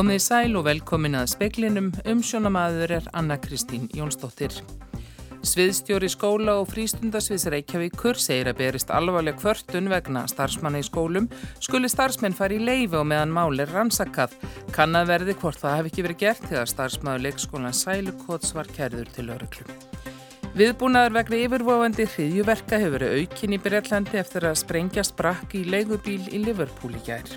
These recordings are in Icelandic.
Komið sæl og velkomin að speklinum, umsjónamaður er Anna Kristín Jónsdóttir. Sviðstjóri skóla og frístundasviðs Reykjavíkur segir að berist alvarleg kvörtun vegna starfsmanna í skólum skuli starfsmenn fari í leifi og meðan máli rannsakað. Kannad verði hvort það hef ekki verið gert þegar starfsmaður leikskólan Sælukots var kærður til öruglu. Viðbúnaður vegna yfirvofandi hriðjuverka hefur verið aukinn í Breitlandi eftir að sprengja sprakk í leigubíl í Liverpool í gær.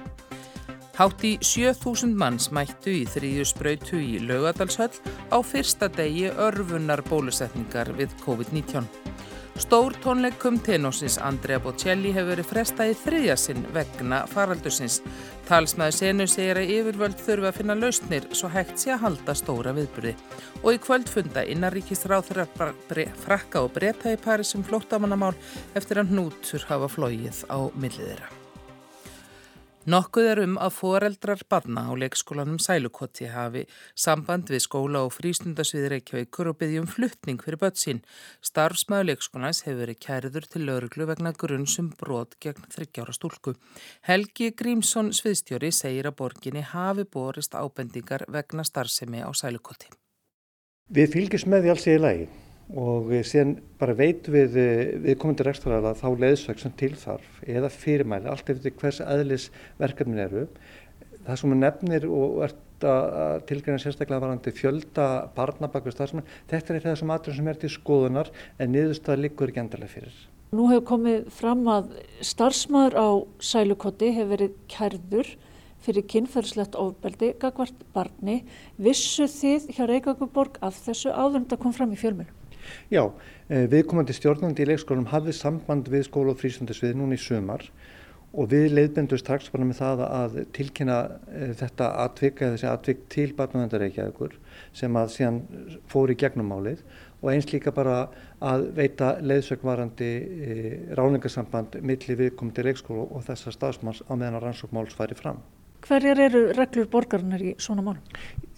Hátt í 7000 manns mættu í þrýju spröytu í laugadalshöll á fyrsta degi örfunar bólusetningar við COVID-19. Stór tónleikum tenósins Andrea Bocelli hefur verið frestað í þriðja sinn vegna faraldursins. Talsmaður senu segir að yfirvöld þurfa að finna lausnir svo hægt sé að halda stóra viðburði. Og í kvöld funda innaríkisráð þeirra frakka og breyta í Parísum flóttamannamál eftir að hnútur hafa flóið á milliðira. Nokkuð er um að foreldrar barna á leikskólanum Sælukoti hafi samband við skóla og frístundasvið Reykjavíkur og byggjum fluttning fyrir börn sín. Starfsmæðu leikskólanais hefur verið kæriður til lauruglu vegna grunnsum brot gegn þryggjára stúlku. Helgi Grímsson sviðstjóri segir að borginni hafi borist ábendingar vegna starfsemi á Sælukoti. Við fylgjum með því alls í lagi og síðan bara veit við viðkomandi rekstraræða þá leiðsögn sem til þarf eða fyrirmæli, allt eftir hvers aðlis verkefnin eru. Það sem maður nefnir og ert að tilgjörna sérstaklega varandi fjölda barnabakvið starfsmenn, þetta er það sem aðrun sem er til skoðunar en niðurstað liggur ekki endalega fyrir. Nú hefur komið fram að starfsmæður á sælukoti hefur verið kærður fyrir kynferðslegt ofbeldi gagvart barni. Vissu þið hjá Reykjavíkuborg af þessu áður en þetta kom fram í fjölmjölum? Já, viðkomandi stjórnandi í leikskólum hafði samband við skóla og frístundasvið núna í sumar og við leiðbendum strax bara með það að tilkynna þetta atvik eða þessi atvik til barnavendareikjaðugur sem að síðan fór í gegnum málið og eins líka bara að veita leiðsögvarandi ráningarsamband milli viðkomandi leikskóla og þessar stafsmanns á meðan að rannsókmáls færi fram. Hverjar eru reglur borgarinnar í svona málum?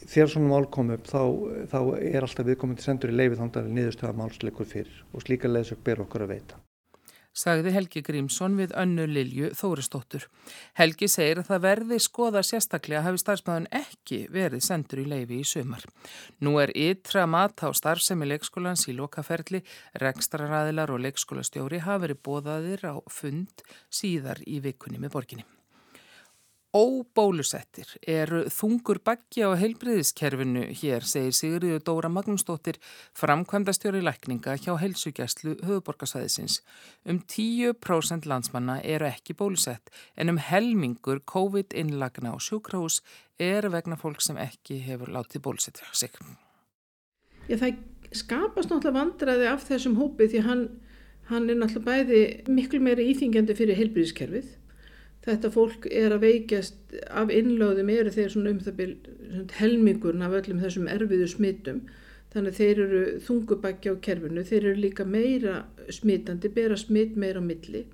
Þegar svona mál kom upp þá, þá er alltaf viðkomandi sendur í leifið þannig að niðurstöða málsleikur fyrir og slíka leðsök ber okkur að veita. Sagði Helgi Grímsson við önnu Lilju Þóristóttur. Helgi segir að það verði skoða sérstaklega hafi starfsmæðun ekki verið sendur í leifi í sömar. Nú er ytra mat á starfsemi leikskólans í lokaferli, rekstraraðilar og leikskólastjóri hafi verið bóðaðir á fund síðar í vikunni með borginni. Óbólusettir eru þungur baggi á heilbriðiskerfinu hér, segir Sigriður Dóra Magnúsdóttir, framkvæmdastjóri lækninga hjá heilsugjæslu höfuborgarsæðisins. Um 10% landsmanna eru ekki bólusett en um helmingur COVID-innlagna á sjúkrahús er vegna fólk sem ekki hefur látið bólusetja sig. Já, það skapast náttúrulega vandræði af þessum hópi því hann, hann er náttúrulega bæði miklu meira íþingjandi fyrir heilbriðiskerfið Þetta fólk er að veikjast af innlöðum eru þeir svona um það byrjum helmingurinn af öllum þessum erfiðu smittum. Þannig þeir eru þungubækja á kerfinu, þeir eru líka meira smitandi, bera smitt meira á milli.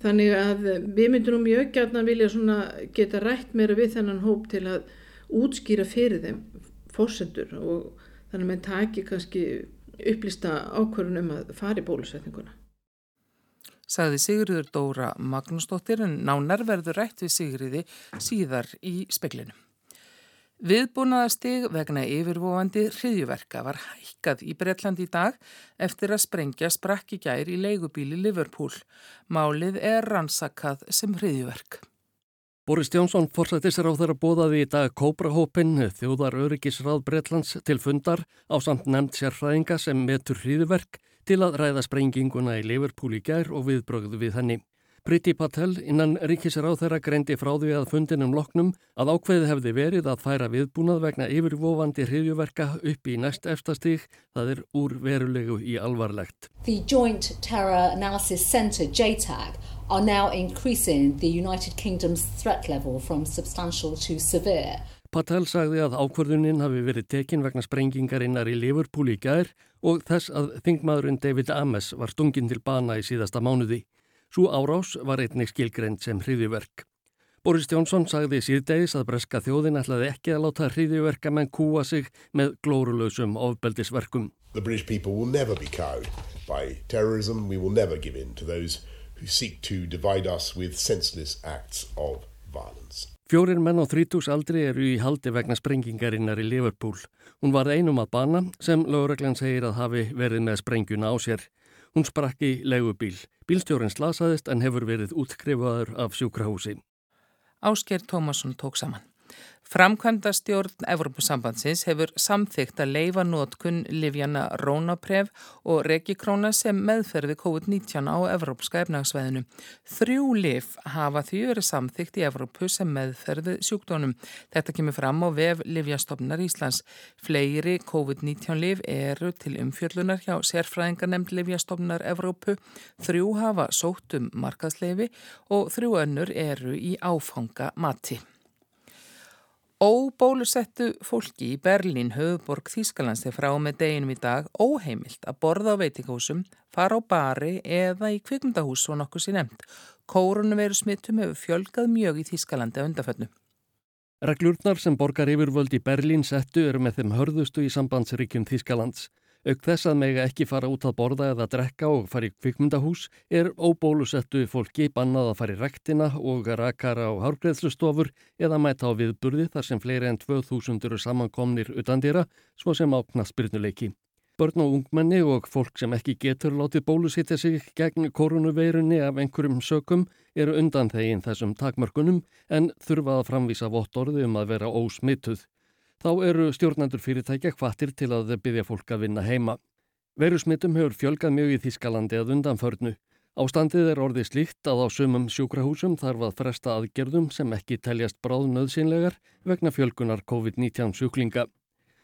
Þannig að við myndum nú mjög gætna að vilja geta rætt meira við þennan hóp til að útskýra fyrir þeim fórsendur og þannig að mann taki kannski upplista ákvörðun um að fara í bólusetninguna sagði Sigriður Dóra Magnúsdóttir en nánar verður rætt við Sigriði síðar í speklinu. Viðbúnaðarstig vegna yfirvofandi hriðjuverka var hækkað í Bretland í dag eftir að sprengja sprakki gær í leigubíli Liverpool. Málið er rannsakað sem hriðjuverk. Boris Jónsson forsættisir á þeirra bóðaði í dag Kóbrahópin, þjóðar öryggisráð Bretlands til fundar á samt nefnd sérfræðinga sem metur hriðjuverk til að ræða sprenginguna í Liverpool í gær og viðbrögðu við henni. Priti Patel innan ríkisráð þeirra greindi frá því að fundinum loknum að ákveði hefði verið að færa viðbúnað vegna yfirvofandi hriðjuverka upp í næst efstastík, það er úr verulegu í alvarlegt. The Joint Terror Analysis Centre, JTAG, are now increasing the United Kingdom's threat level from substantial to severe. Patel sagði að ákvörðunin hafi verið tekin vegna sprengingarinnar í Liverpool í gær og þess að þingmaðurinn David Ames var stungin til bana í síðasta mánuði. Svo árás var einnig skilgreynd sem hriðiverk. Boris Jónsson sagði síðdegis að breska þjóðin ætlaði ekki að láta hriðiverka menn kúa sig með glórulausum ofbeldisverkum. The British people will never be cowed by terrorism. We will never give in to those who seek to divide us with senseless acts of violence. Fjórir menn á þrítús aldri eru í haldi vegna sprengingarinnar í Liverpool. Hún var einum að bana sem lögreglan segir að hafi verið með sprengjuna á sér. Hún sprakk í legubíl. Bílstjórin slasaðist en hefur verið útkrifaður af sjúkrahúsi. Ásker Tómasson tók saman. Framkvæmda stjórn Evropasambandsins hefur samþygt að leifa nótkunn Livjana Rónapref og Regikróna sem meðferði COVID-19 á Evrópska efnagsveðinu. Þrjú liv hafa því verið samþygt í Evrópu sem meðferði sjúkdónum. Þetta kemur fram á vef Livjastofnar Íslands. Fleiri COVID-19 liv eru til umfjöllunar hjá sérfræðingarnemnd Livjastofnar Evrópu. Þrjú hafa sótt um markaðsleifi og þrjú önnur eru í áfanga mati. Óbólusettu fólki í Berlín, höfuborg Þýskalands er frá með deginum í dag óheimilt að borða á veitingahúsum, fara á bari eða í kvikmundahús svo nokkuð sér nefnd. Kórunveru smittum hefur fjölgað mjög í Þýskalandi að undafönnu. Reglurnar sem borgar yfirvöld í Berlín settu eru með þeim hörðustu í sambandsríkjum Þýskalands. Auk þess að mega ekki fara út að borða eða drekka og fara í kvikmyndahús er óbólusettu fólki bannað að fara í rektina og rakara á hárgreðslustofur eða mæta á viðburði þar sem fleiri en 2000 eru samankomnir utan dýra svo sem ákna spyrnuleiki. Börn og ungmenni og fólk sem ekki getur látið bólusitja sig gegn koronaveirunni af einhverjum sökum eru undan þegin þessum takmörkunum en þurfa að framvísa vott orði um að vera ósmituð. Þá eru stjórnendur fyrirtækja hvattir til að byggja fólk að vinna heima. Verusmittum hefur fjölgað mjög í Þískalandi að undanförnu. Ástandið er orðið slíkt að á sumum sjúkrahúsum þarf að fresta aðgerðum sem ekki teljast bráð nöðsynlegar vegna fjölgunar COVID-19 sjúklinga.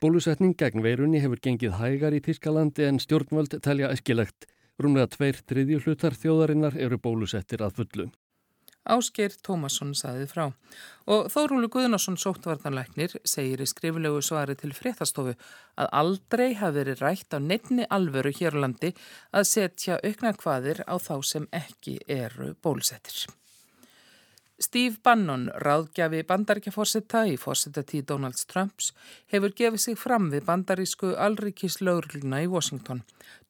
Bólusetning gegn veirunni hefur gengið hægar í Þískalandi en stjórnvöld telja eskilegt. Rúmlega tveir triðju hlutar þjóðarinnar eru bólusettir að fullu. Ásker Tómasson saðið frá. Og Þórúlu Guðnarsson sóttvartanlæknir segir í skriflegu svari til fréttastofu að aldrei hafi verið rætt á nefni alvöru hér á landi að setja aukna hvaðir á þá sem ekki eru bólusettir. Steve Bannon, ráðgjafi bandaríkjaforsetta í forsetatíð Donalds Trumps, hefur gefið sig fram við bandarísku alríkis lögurluna í Washington.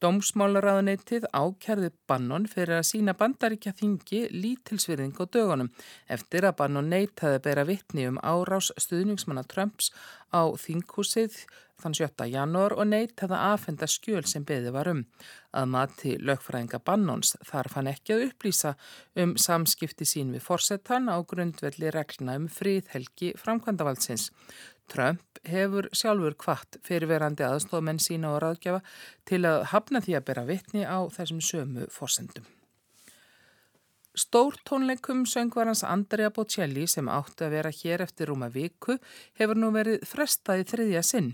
Dómsmálaráðanettið ákjærði Bannon fyrir að sína bandaríkja þingi lítilsvirðing á dögunum eftir að Bannon neytaði að bera vittni um árás stuðningsmanna Trumps á þinghúsið þann 7. janúar og neitt hefða aðfenda skjöl sem beði var um. Að mati lögfræðinga Bannons þarf hann ekki að upplýsa um samskipti sín við forsetan á grundvelli regluna um fríðhelgi framkvæmdavaldsins. Trump hefur sjálfur kvart fyrirverandi aðstofmenn sína og ráðgjafa til að hafna því að bera vittni á þessum sömu forsendum. Stórtónleikum söngvarans Andrea Bocelli sem átti að vera hér eftir rúma viku hefur nú verið frestað í þriðja sinn.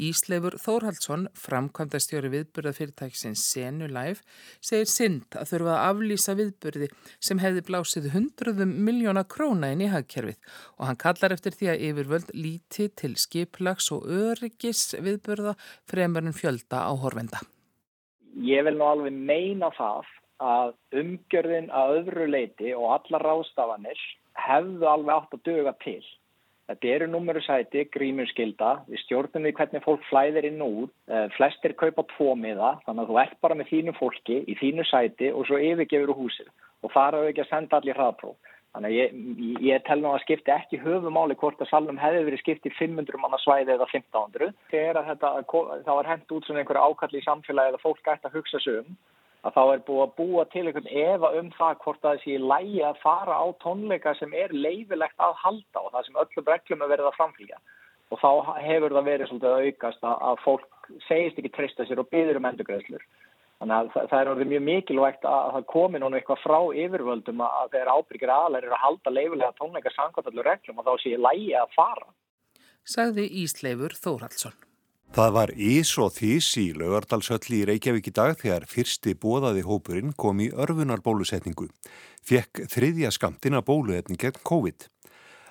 Ísleifur Þórhaldsson, framkvæmdastjóri viðburðafyrirtæksins Senu Live, segir synd að þurfa að aflýsa viðburði sem hefði blásið hundruðum miljóna króna inn í hagkerfið og hann kallar eftir því að yfirvöld líti til skiplags og öryggis viðburða fremur en fjölda á horfenda. Ég vil nú alveg meina það að umgjörðin að öðru leiti og alla rástafanir hefðu alveg átt að döga til. Þetta eru númerusæti, grímurskylda, við stjórnum við hvernig fólk flæðir inn og út, eh, flestir kaupa tvo miða, þannig að þú ert bara með þínu fólki í þínu sæti og svo yfirgefur úr húsið og fara ekki að senda allir hraðpróf. Þannig að ég, ég tel nú að skipti ekki höfumáli hvort að salnum hefði verið skipti 500 manna svæði eða 1500. Þegar þetta, þá er hendt út svona einhverju ákalli í samfélagi eða fólk ætti að hugsa sig um að þá er búið að búa til einhvern efa um það hvort það sé lægi að fara á tónleika sem er leifilegt að halda og það sem öllum reglum er verið að framfylgja og þá hefur það verið svolítið að aukast að fólk segist ekki trista sér og byður um endurgreðslur. Þannig að það er orðið mjög mikilvægt að það komi núna eitthvað frá yfirvöldum að þeir ábyrgir aðlar eru að halda leifilega tónleika samkvæmt allur reglum og þá sé lægi að fara. Sagði Ísleifur Þórhaldsson. Það var ís og þís í laugardalsölli í Reykjavík í dag þegar fyrsti bóðaði hópurinn kom í örfunarbólusetningu. Fjekk þriðja skamtina bóluetning gegn COVID.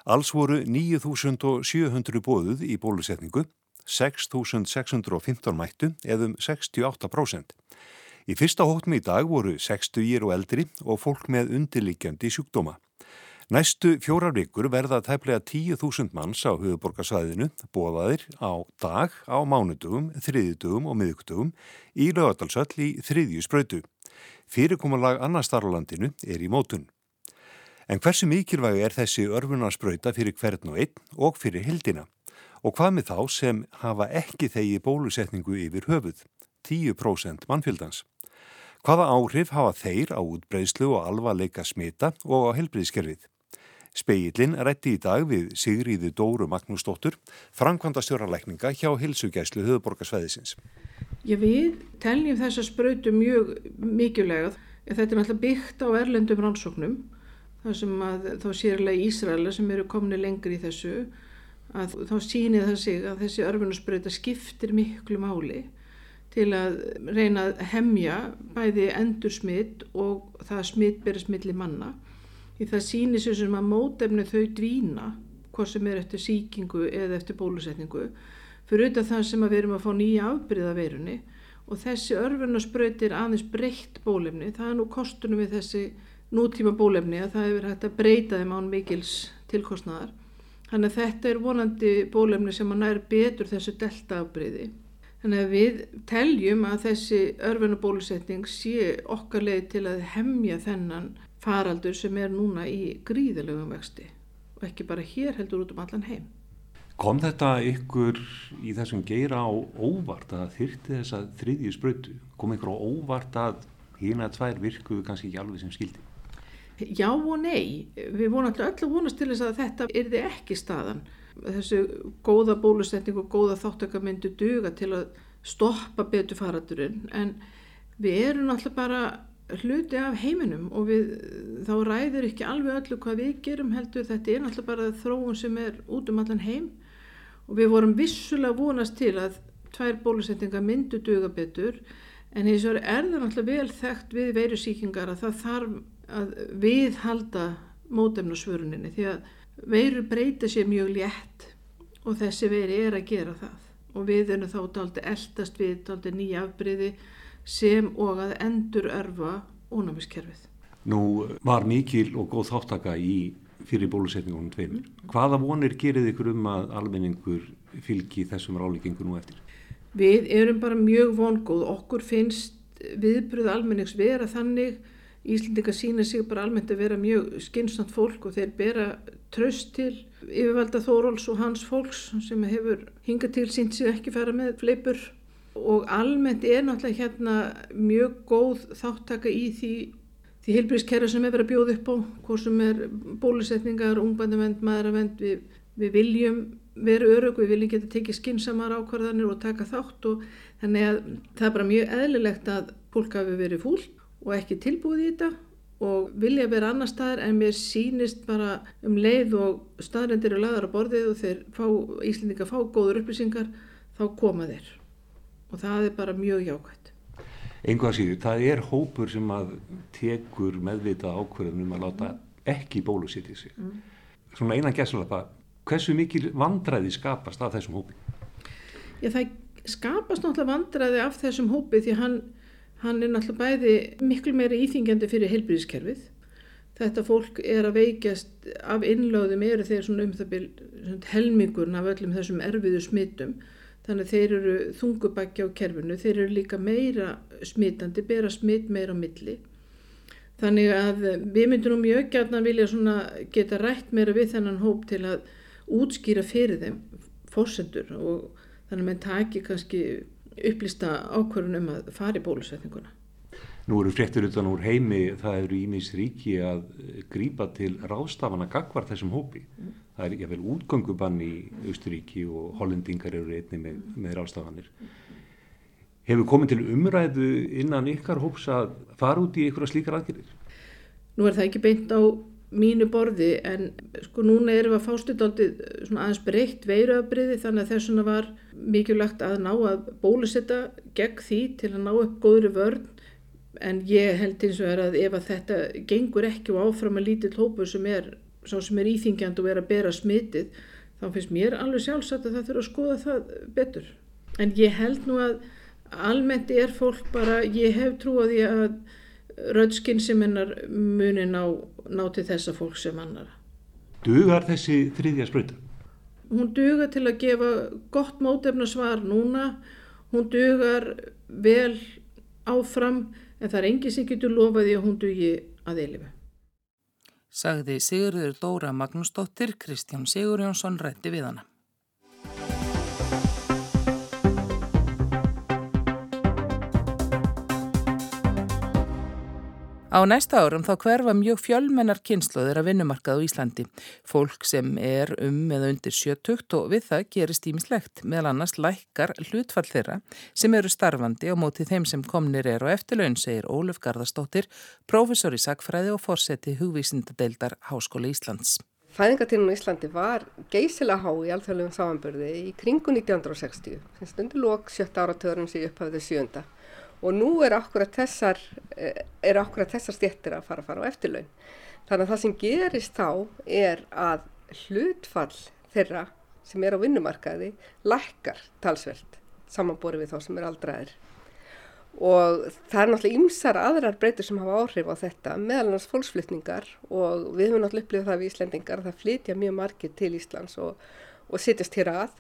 Alls voru 9.700 bóðuð í bólusetningu, 6.615 mættu eðum 68%. Í fyrsta hóttum í dag voru 60 og eldri og fólk með undirlikjandi sjúkdóma. Næstu fjórar vikur verða tæplega 10.000 manns á höfuborgarsvæðinu bóðaðir á dag, á mánudugum, þriðjutugum og miðugtugum í lögadalsöll í þriðju spröytu. Fyrirkomulag annar starflandinu er í mótun. En hversu mikilvæg er þessi örfunarspröyta fyrir hvern og einn og fyrir hildina? Og hvað með þá sem hafa ekki þegi bólusetningu yfir höfuð, 10% mannfjöldans? Hvaða áhrif hafa þeir á útbreyslu og alvarleika smita og á helbriðskerfið? Speillin rætti í dag við Sigriði Dóru Magnúsdóttur, framkvæmda stjórnarleikninga hjá Hilsugæslu höfuborgarsvæðisins. Ég við teljum þessa spröytu mjög mikilvægað. Þetta er náttúrulega byggt á erlendum rannsóknum þar sem að þá sérlega Ísraela sem eru komni lengri í þessu að þá sýnir það sig að þessi örfunusbreyta skiptir miklu máli til að reyna að hemja bæði endur smitt og það smitt berist milli manna því það sýnir sér sem að mótefni þau dvína hvort sem er eftir síkingu eða eftir bólusetningu fyrir auðvitað það sem að við erum að fá nýja afbyrða verunni og þessi örfunusbreytir aðeins breytt bólefni. Það er nú kostunum við þessi nútíma bólefni að það hefur hægt að breyta þeim án mikils tilkostnaðar. Þannig að þetta er vonandi bólefni sem að næri betur þessu delta afbreyði. Þannig að við teljum að þessi örfenabólusetning sé okkar leið til að hemja þennan faraldur sem er núna í gríðilegum vexti og ekki bara hér heldur út um allan heim. Kom þetta ykkur í þessum geira á óvart að þyrti þess að þriðju sprötu? Kom ykkur á óvart að hérna tvær virkuðu kannski ekki alveg sem skildi? Já og nei, við vonum alltaf vonast til þess að þetta yrði ekki staðan. Þessu góða bólusetning og góða þáttöka myndu duga til að stoppa betur faradurinn en við erum alltaf bara hluti af heiminum og við, þá ræður ekki alveg öllu hvað við gerum heldur. Þetta er alltaf bara þróun sem er út um allan heim. Og við vorum vissulega vonast til að tvær bólusetninga myndu duga betur. En eins og er það alltaf vel þekkt við veirusíkingar að það þarf að viðhalda mótefnasvöruninni því að veirur breyta sér mjög létt og þessi veiri er að gera það. Og við erum þá daldi eldast við daldi nýja afbreyði sem og að endur örfa ónæmiskerfið. Nú var mikil og góð þáttaka í fyrir bólusetningunum tveimur. Hvaða vonir gerir ykkur um að almenningur fylgi þessum ráleikingu nú eftir? Við erum bara mjög vongóð. Okkur finnst viðbröð almennings vera þannig Íslendinga sína sig bara almennt að vera mjög skynstant fólk og þeir bera tröst til yfirvalda Þóróls og hans fólks sem hefur hingað til sínt sig ekki fara með fleipur og almennt er náttúrulega hérna mjög góð þáttaka í því, því heilbríðskerra sem er verið að bjóða upp á, hvort sem er bólusetningar, ungbændavend, maðuravend, við, við viljum vera örug, við viljum geta tekið skinsamar ákvarðanir og taka þátt og þannig að það er bara mjög eðlilegt að fólk hafi verið fúlt og ekki tilbúið í þetta og vilja vera annar staðar en mér sínist bara um leið og staðrendir eru laðar á borðið og þeir Íslendinga fá góður upplýsingar þá koma þeir og það er bara mjög jákvæmt. Einhvað síður, það er hópur sem að tekur meðvita ákverðunum að láta ekki bólusitt í sig. Mm. Svona einan gæslapa, hversu mikil vandræði skapast af þessum hópi? Já, það skapast náttúrulega vandræði af þessum hópi því hann Hann er náttúrulega bæði miklu meira íþingjandi fyrir heilbríðiskerfið. Þetta fólk er að veikjast af innlöðum eru þeir svona um það byrj helmingurn af öllum þessum erfiðu smittum. Þannig að þeir eru þungubækja á kerfinu, þeir eru líka meira smitandi, bera smitt meira á milli. Þannig að við myndum nú mjög gætna að vilja geta rætt meira við þennan hóp til að útskýra fyrir þeim fórsendur og þannig að mann taki kannski upplýsta ákvörðun um að fari bólusetninguna. Nú eru fréttur utan úr heimi, það eru ímis ríki að grýpa til rástafana gagvar þessum hópi. Það er jáfnveil útgöngubann í Austuríki og hollendingar eru einni með, með rástafanir. Hefur komið til umræðu innan ykkar hóps að fara út í ykkur slíkar aðgerðir? Nú er það ekki beint á mínu borði en sko núna erum við að fástu aldrei aðeins breytt veiruabriði þannig að þessuna var mikilvægt að ná að bólusetta gegn því til að ná upp góðri vörn en ég held eins og er að ef að þetta gengur ekki og áfram að lítið hlópu sem er, sem er íþingjand og er að bera smitið þá finnst mér alveg sjálfsagt að það þurfa að skoða það betur. En ég held nú að almennt er fólk bara, ég hef trú að því að röðskinn sem hennar muni ná, ná til þessa fólk sem annar Dugar þessi þriðja spröytum? hún dugar til að gefa gott mótefnarsvar núna, hún dugar vel áfram en það er engi sem getur lofaði að hún dugi að eilifu. Sagði Sigurður Dóra Magnúsdóttir, Kristján Sigurjónsson rætti við hana. Á næsta árum þá hverfa mjög fjölmennar kynsloðir að vinnumarkað á Íslandi. Fólk sem er um eða undir sjötugt og við það gerist ímislegt. Meðal annars lækkar hlutfall þeirra sem eru starfandi á móti þeim sem komnir er á eftirlaun, segir Óluf Garðarstóttir, prófessor í sagfræði og fórseti hugvísindadeildar Háskóla Íslands. Fæðingatíðin á Íslandi var geysilega há í alþjóðlegum samanbörði í kringu 1960, sem stundur lók sjötta áratöðurins í upphafðu sjönda og nú er akkurat þessar, eh, er akkurat þessar stjettir að fara að fara á eftirlaun. Þannig að það sem gerist þá er að hlutfall þeirra sem er á vinnumarkaði lækkar talsvelt samanborið við þá sem er aldraðir. Og það er náttúrulega ymsar aðrar breytur sem hafa áhrif á þetta, meðal annars fólksflutningar og við höfum náttúrulega upplifað það við Íslendingar að það flytja mjög margir til Íslands og, og sittast hér að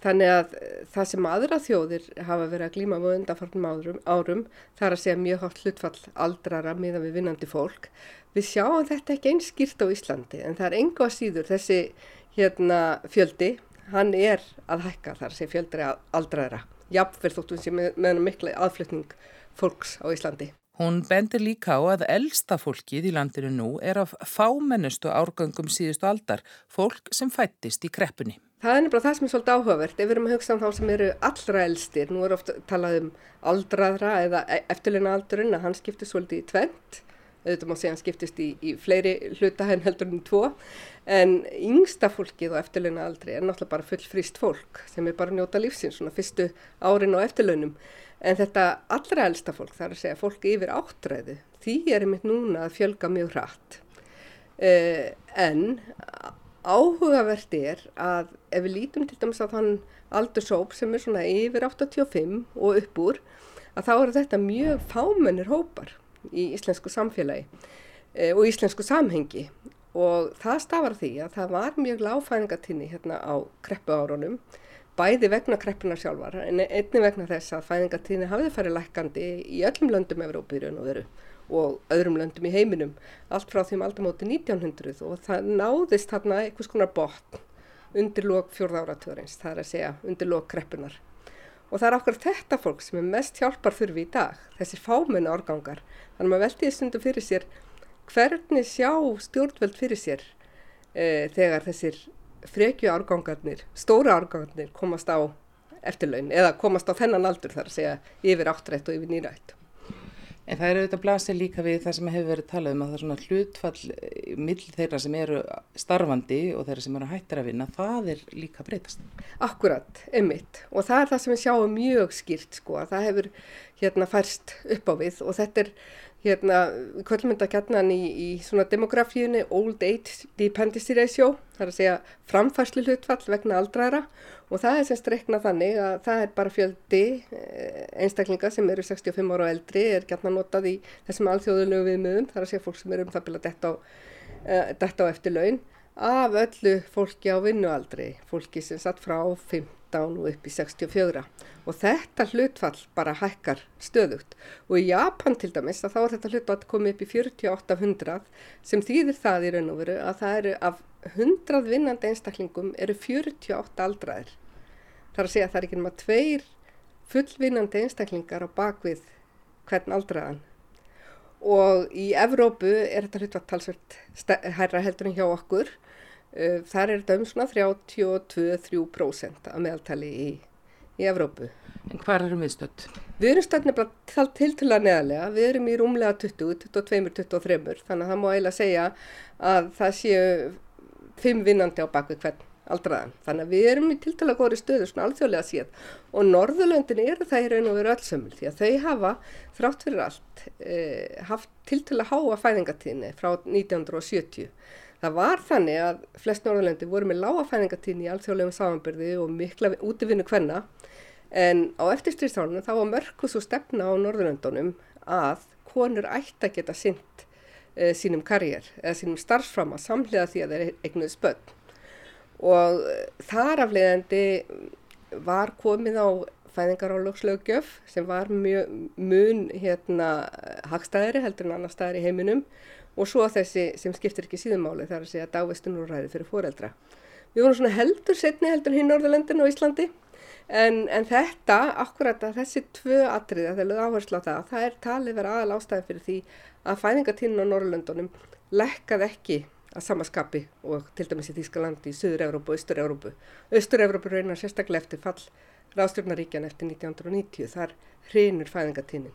Þannig að eh, það sem aðra þjóðir hafa verið að glíma með undanfarnum árum, árum það er að segja mjög hátt hlutfall aldrara miðan við vinnandi fólk. Við sjáum þetta ekki einskýrt á Íslandi en það er enga síður þessi hérna, fjöldi, hann er að hækka þar að segja fjöldri aldrara. Jafnverð þóttum sem með, með mikla aðflutning fólks á Íslandi. Hún bendir líka á að elsta fólkið í landinu nú er af fámennustu árgangum síðustu aldar, fólk sem fættist í kreppunni. Það er nefnilega það sem er svolítið áhugavert. Ef við erum að hugsa um þá sem eru allra elstir, nú er ofta talað um aldraðra eða e- eftirleina aldurinn að hann skiptist svolítið í tvent, auðvitað má segja hann skiptist í, í fleiri hluta henn heldur en tvo, en yngsta fólkið og eftirleina aldri er náttúrulega bara full frýst fólk sem er bara njóta lífsins, svona fyrstu árin og eftirleunum. En þetta allra elsta fólk, það er að segja fólki yfir áttræðu, því er einmitt núna að fjölga mjög hratt. Uh, en Áhugavert er að ef við lítum til dæmis á þann aldursóp sem er svona yfir 85 og upp úr að þá eru þetta mjög fámennir hópar í íslensku samfélagi e, og íslensku samhengi. Og það stafar því að það var mjög láfæðingatinni hérna á kreppu árunum bæði vegna kreppunar sjálfar en einni vegna þess að fæðingatinni hafið farið lækandi í öllum löndum Evrópirun og veru og öðrum löndum í heiminum allt frá því um aldamóti 1900 og það náðist þarna einhvers konar botn undir lók fjórða áratörins, það er að segja undir lók kreppunar. Og það er okkur þetta fólk sem er mest hjálpar þurfi í dag, þessir fámennu árgangar. Þannig að maður veltiði stundum fyrir sér hvernig sjá stjórnveld fyrir sér e, þegar þessir frekju árgangarnir, stóra árgangarnir komast á eftirlaun eða komast á þennan aldur þar að segja yfir áttrætt og yfir nýrætt. En það eru auðvitað blasið líka við það sem hefur verið talað um að það er svona hlutfall eh, mill þeirra sem eru starfandi og þeirra sem eru hættir að vinna, það er líka breytast. Akkurat, emitt og það er það sem við sjáum mjög skýrt sko að það hefur hérna færst upp á við og þetta er hérna, gætnan í, í svona demografíunni Old Age Dependency Ratio, það er að segja framfærslu hlutfall vegna aldræra og það er semst reiknað þannig að það er bara fjöldi eh, einstaklinga sem eru 65 ára og eldri er gætnan notað í þessum alþjóðulegu viðmöðum, það er að segja fólk sem eru um það bila detta á, uh, á eftir laun af öllu fólki á vinnualdri, fólki sem satt frá 15 og upp í 64 og þetta hlutfall bara hækkar stöðugt. Og í Japan til dæmis að þá er þetta hlutfall komið upp í 4800 sem þýðir það í raun og veru að það eru af 100 vinnandi einstaklingum eru 48 aldraðir. Þar að segja að það er ekki náma tveir fullvinnandi einstaklingar á bakvið hvern aldraðan. Og í Evrópu er þetta hlutfall talsvert hærra heldur en hjá okkur þar er þetta um svona 32-3% að meðaltali í, í Evrópu. En hvað erum við stödd? Við erum stödd nefnilega til til að neðalega. Við erum í rúmlega 20, 22-23 þannig að það má eiginlega segja að það séu fimm vinnandi á bakvið hvern aldraðan. Þannig að við erum í tiltala góðri stöðu svona alþjóðlega síðan og Norðurlöndin eru það í raun og veru allsömmul því að þau hafa þrátt fyrir allt eh, haft tiltala háa fæðingatíðni frá 1970 Það var þannig að flest Norðurlendi voru með lágafæðingatíðni í allþjóðlegum samanbyrði og mikla útivinnu hvenna en á eftirstyrstánunum þá var mörkus og stefna á Norðurlendunum að konur ætti að geta synd e, eh, sínum karjér eða sínum starfsframa samlega því að þeir eignuði spöld og e, þar afleiðandi var komið á fæðingarálökslaugjöf sem var mjög mun hérna hagstæðari heldur en annar staðar í heiminum og svo þessi sem skiptir ekki síðumáli þar að segja dagvistunur og ræði fyrir foreldra. Við vorum svona heldur setni heldur hinn Norðurlendin og Íslandi en, en þetta, akkurat að þessi tvö atriða, þegar við áherslu á það, það er talið verið aðal ástæðan fyrir því að fæðingatíðin á Norðurlendunum lekkað ekki að samaskapi og til dæmis í Þýskalandi, í Suður-Európu og Östur-Európu. Östur-Európu raunar sérstaklega eftir fall ráðstjórnaríkjan eftir 1990, þar hrinur fæðingatíðin.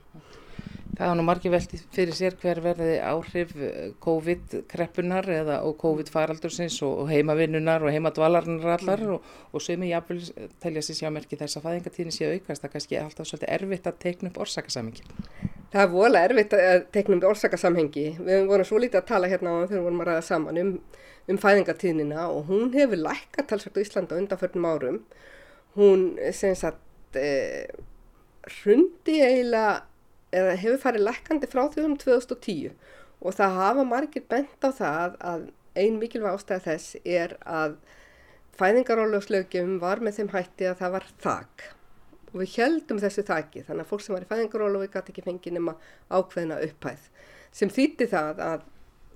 Það var nú margir veldi fyrir sér hver verði áhrif eh, COVID-kreppunar eða COVID-faraldursins og heimavinnunar og heimadvalarnar allar mm. og, og sömu jáfnvel telja sér sjá merki þess að fæðingatíðin sé aukast. Það er kannski alltaf svolítið erfitt að teikna upp orsakasamhengi. Það er vola erfitt að teikna upp orsakasamhengi. Við vorum svo lítið að tala hérna á þegar við vorum að ræða saman um, um fæðingatíðnina og hún hefur lækkat talsvægt á Íslanda undanförnum árum. Hún sem sagt eh, eða hefur farið lekkandi frá því um 2010 og það hafa margir bent á það að ein mikilvæg ástæð þess er að fæðingarólöfslaugum var með þeim hætti að það var þak. Og við heldum þessu þaki þannig að fólk sem var í fæðingarólöfi gæti ekki fengið nema ákveðina upphæð sem þýtti það að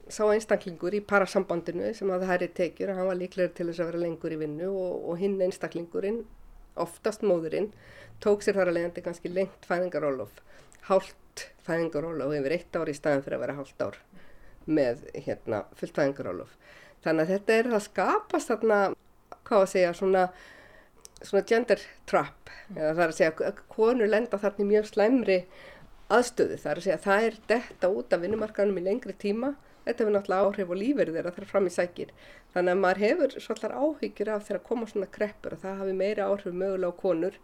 sá einstaklingur í parasambandinu sem að það hæri tekjur að hann var líklega til þess að vera lengur í vinnu og, og hinn einstaklingurinn, oftast móðurinn, tók sér þar að leiðandi kannski lengt fæðingarólof hálft fæðingarólof yfir eitt ár í staðin fyrir að vera hálft ár með hérna, fullt fæðingarólof. Þannig að þetta er að skapast þarna, hvað að segja, svona, svona gender trap. Eða það er að segja að konur lenda þarna í mjög slæmri aðstöðu. Það er að segja að það er detta út af vinnumarkanum í lengri tíma. Þetta hefur náttúrulega áhrif og lífeyri þeirra þar fram í sækir. Þannig að maður hefur svolítið áhyggjur af þeirra að koma svona kreppur og það hafi meira áhrif mögulega á konur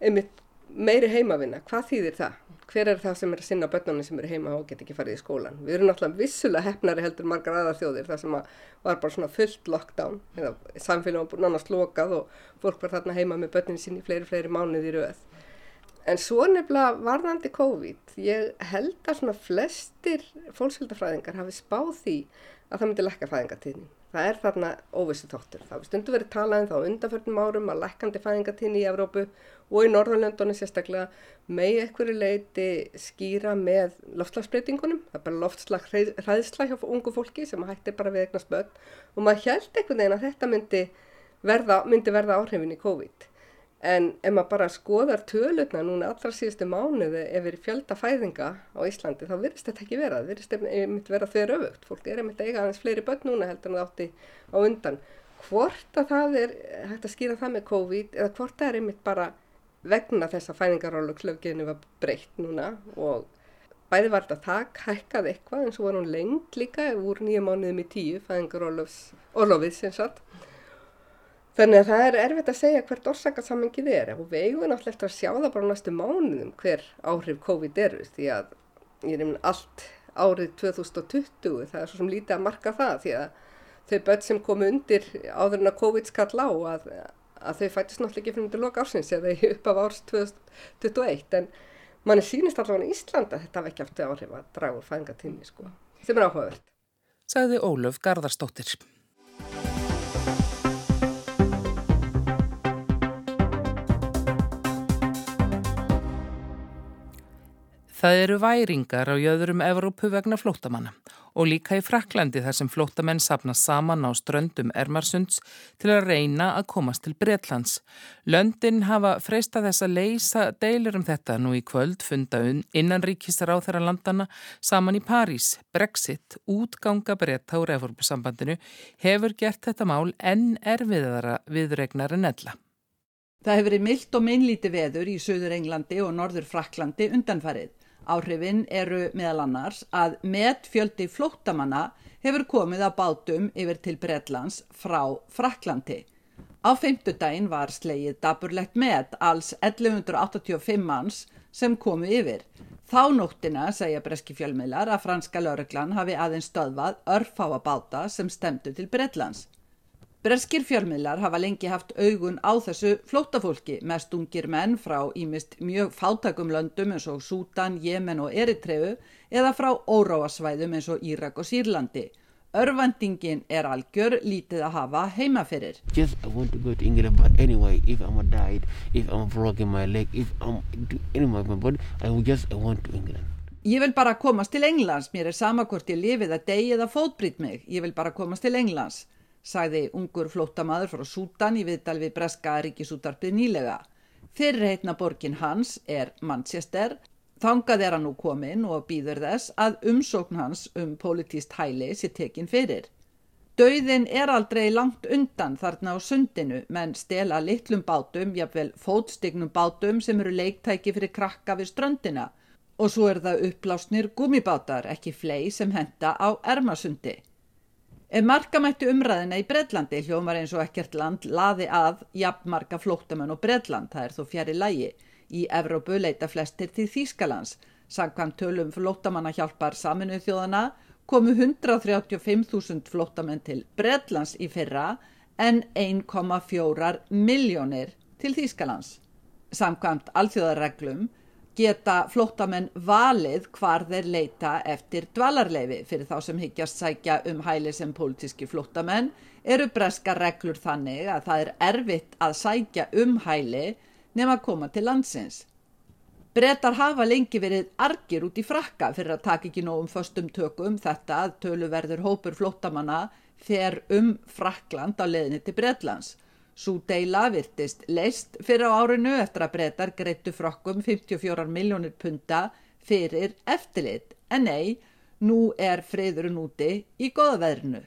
einmitt meiri heimavinna, hvað þýðir það? Hver er það sem er að sinna börnunum sem eru heima og get ekki farið í skólan? Við erum náttúrulega vissulega hefnari heldur margar aðar þjóðir þar sem var bara svona fullt lockdown eða samfélagum var nánast lokað og fólk var þarna heima með börnunum sín í fleiri, fleiri mánuði í rauð. En svo nefnilega varðandi COVID, ég held að svona flestir fólksvöldafræðingar hafi spáð því að það myndi lekka fæðingatíðnin. Það er þarna óvissu tóttur. Það hefur stundu verið talað um þá undanförnum árum að lekkandi fæðingatíðni í Evrópu og í Norðurlöndunum sérstaklega með einhverju leiti skýra með loftslagsbreytingunum. Það er bara loftslag hræðsla hjá ungu fólki sem hættir bara við eignast börn og maður held einhvern veginn að þetta myndi verða, myndi verða áhrifin í COVID. En ef maður bara skoðar tölutna núna allra síðustu mánuði ef við fjölda fæðinga á Íslandi þá virðist þetta ekki vera. Það virðist einmitt vera þau rauðvögt. Fólk er einmitt eiga aðeins fleiri börn núna heldur en það átti á undan. Hvort að það er hægt að skýra það með COVID eða hvort það er einmitt bara vegna þess að fæðingarólugslöfgeðinu var breytt núna og bæði var þetta þakk hækkað eitthvað en svo var hún lengt líka úr nýja mánuðum í tíu fæðingarólufið sem sagt Þannig að það er erfitt að segja hvert orsakasammingið er og við eigum náttúrulega eftir að sjá það bara næstu mánuðum hver áhrif COVID eru því að ég einhvern allt árið 2020 það er svo sem lítið að marka það því að þau börn sem komu undir áður en að COVID skall á að, að þau fætist náttúrulega ekki fyrir loka ársins eða upp af árs 2021 en manni sínist allavega í Íslanda þetta vekja aftur áhrif að draga úr fængatími sko sem er áhugavert. Sagði Ólöf Garðarstóttir. Það eru væringar á jöðurum Evrópu vegna flótamanna og líka í Fraklandi þar sem flótamenn sapna saman á ströndum Ermarsunds til að reyna að komast til Breitlands. Löndin hafa freista þess að leysa deilur um þetta nú í kvöld funda innan ríkistar á þeirra landana saman í París. Brexit, útganga breyta úr Evrópusambandinu, hefur gert þetta mál enn erfiðara viðregnar en ella. Það hefur verið myllt og minnlíti veður í Suður Englandi og Norður Fraklandi undanfarið. Áhrifin eru meðal annars að með fjöldi flóttamanna hefur komið á bátum yfir til Bredlands frá Fraklandi. Á feimtudaginn var slegið daburlegt með alls 1185 manns sem komu yfir. Þá nóttina segja breski fjölmiðlar að franska lauruglan hafi aðeins stöðvað örfáa báta sem stemdu til Bredlands. Breskir fjölmiðlar hafa lengi haft augun á þessu flótafólki, mest ungir menn frá ímist mjög fátakum löndum eins og Sútan, Jemen og Eritreu eða frá óráasvæðum eins og Írak og Sýrlandi. Örvendingin er algjör lítið að hafa heima fyrir. Just I want to go to England but anyway if I'm died, if I'm broken my leg, if I'm anyway my body, I will just I want to England. Ég vil bara komast til Englands, mér er sama hvort ég lifið að degi eða fótbrýt mig, ég vil bara komast til Englands, sagði ungur flóttamaður frá Sútan í viðdal við Breska ríkisútarpið nýlega. Fyrirheitna borgin hans er Manchester, þangað er hann nú komin og býður þess að umsókn hans um politíst hæli sé tekin fyrir. Dauðin er aldrei langt undan þarna á sundinu menn stela litlum bátum, jafnvel fótstignum bátum sem eru leiktæki fyrir krakka við ströndina og svo er það upplásnir gumibátar, ekki flei sem henda á ermasundi. Ef markamættu umræðina í Bredlandi hljómar eins og ekkert land laði að jafnmarka flóttamenn og Bredland, það er þó fjari lægi. Í Evrópu leita flestir til Þýskalands. Samkvæmt tölum flóttamanna hjálpar saminuð þjóðana komu 135.000 flóttamenn til Bredlands í fyrra en 1,4 miljónir til Þýskalands. Samkvæmt alþjóðarreglum geta flóttamenn valið hvar þeir leita eftir dvalarleifi fyrir þá sem higgjast sækja um hæli sem pólitíski flóttamenn eru breska reglur þannig að það er erfitt að sækja um hæli nema að koma til landsins. Bretar hafa lengi verið argir út í frakka fyrir að taka ekki nógum föstum tökum. Þetta að töluverður hópur flóttamanna fer um Frakland á leðinni til Bretlands Sú deila virtist leist fyrir á árinu eftir að breytar greittu frokkum 54 miljónir punta fyrir eftirlit. En nei, nú er friðurinn úti í goðaveðrinu.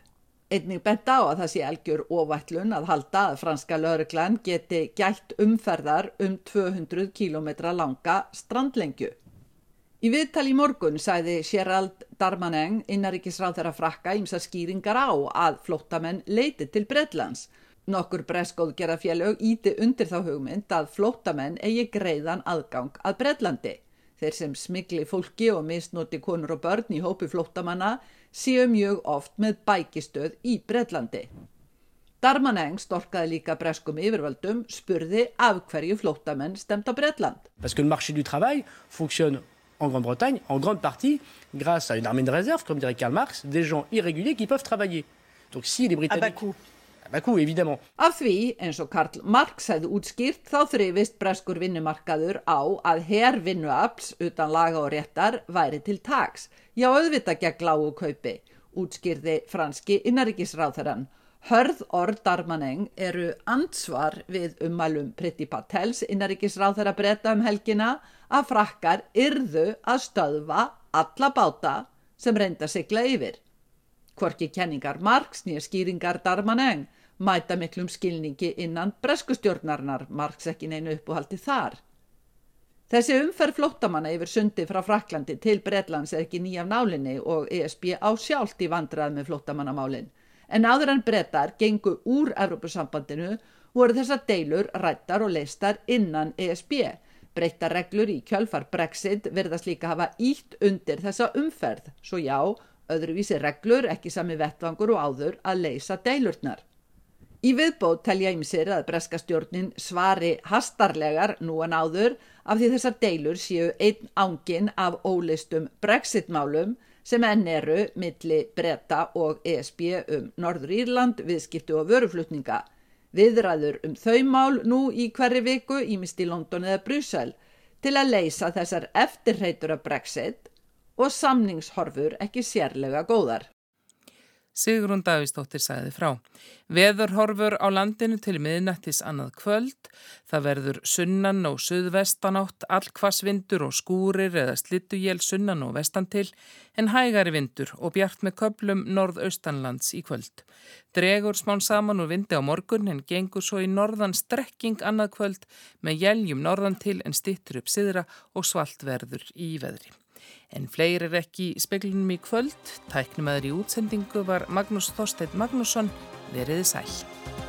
Einnig bent á að það sé algjör óvætlun að halda að franska lauruglan geti gætt umferðar um 200 km langa strandlengju. Í viðtal í morgun sæði Gerald Darmanin innaríkisráð þeirra frakka ímsa skýringar á að flóttamenn leiti til Breitlands Nokkur breskóð gera fjölög íti undir þá hugmynd að flóttamenn eigi greiðan aðgang að Breitlandi. Þeir sem smigli fólki og misnoti konur og börn í hópi flóttamanna séu mjög oft með bækistöð í Breitlandi. Darmaneng storkaði líka breskum yfirvöldum spurði af hverju flóttamenn stemt á Breitland. Parce que le marché du travail fonctionne en Grande-Bretagne en grande partie grâce à une armée de réserve, comme dirait Karl Marx, des gens irréguliers qui peuvent travailler. Donc si les Britanniques... Bakú, evidemment. Af því, eins og Karl Marx hefði útskýrt, þá þrifist breskur vinnumarkaður á að herr vinnuafls utan laga og réttar væri til tags. Já, auðvita gegn lágu kaupi, útskýrði franski innaríkisráþarann. Hörð orð Darmaneng eru ansvar við ummælum Pritti Patels innaríkisráþara breyta um helgina að frakkar yrðu að stöðva alla báta sem reynda sigla yfir. Hvorki kenningar Marx nýja skýringar Darmaneng mæta miklum skilningi innan breskustjórnarinnar, margs ekki neinu uppúhaldi þar. Þessi umferð flóttamanna yfir sundi frá Fraklandi til Breitlands er ekki nýjaf nálinni og ESB á sjálft í vandrað með flóttamannamálinn. En áður en brettar gengu úr Evrópusambandinu voru þessar deilur rættar og leistar innan ESB. Breytta reglur í kjölfar Brexit verðast líka hafa ítt undir þessa umferð, svo já, öðruvísi reglur ekki sami vettvangur og áður að leisa deilurnar. Í viðbót telja ymsir að breska stjórnin svari hastarlegar nú en áður af því þessar deilur séu einn ángin af ólistum brexitmálum sem enn eru milli bretta og ESB um Norður Írland, viðskiptu og vöruflutninga. Viðræður um þau mál nú í hverju viku ímist í London eða Bryssel til að leysa þessar eftirreitur af brexit og samningshorfur ekki sérlega góðar. Sigrun Davísdóttir sagði frá. Veðurhorfur á landinu til miðnættis annað kvöld. Það verður sunnan og suðvestanátt, allkvassvindur og skúrir eða slittuél sunnan og vestantil en hægari vindur og bjart með köplum norðaustanlands í kvöld. Dregur smán saman og vindi á morgun en gengur svo í norðan strekking annað kvöld með jæljum norðan til en stittur upp siðra og svalt verður í veðri. En fleiri er ekki í speklinum í kvöld. Tæknumæður í útsendingu var Magnús Þorstein Magnússon. Veriði sæl.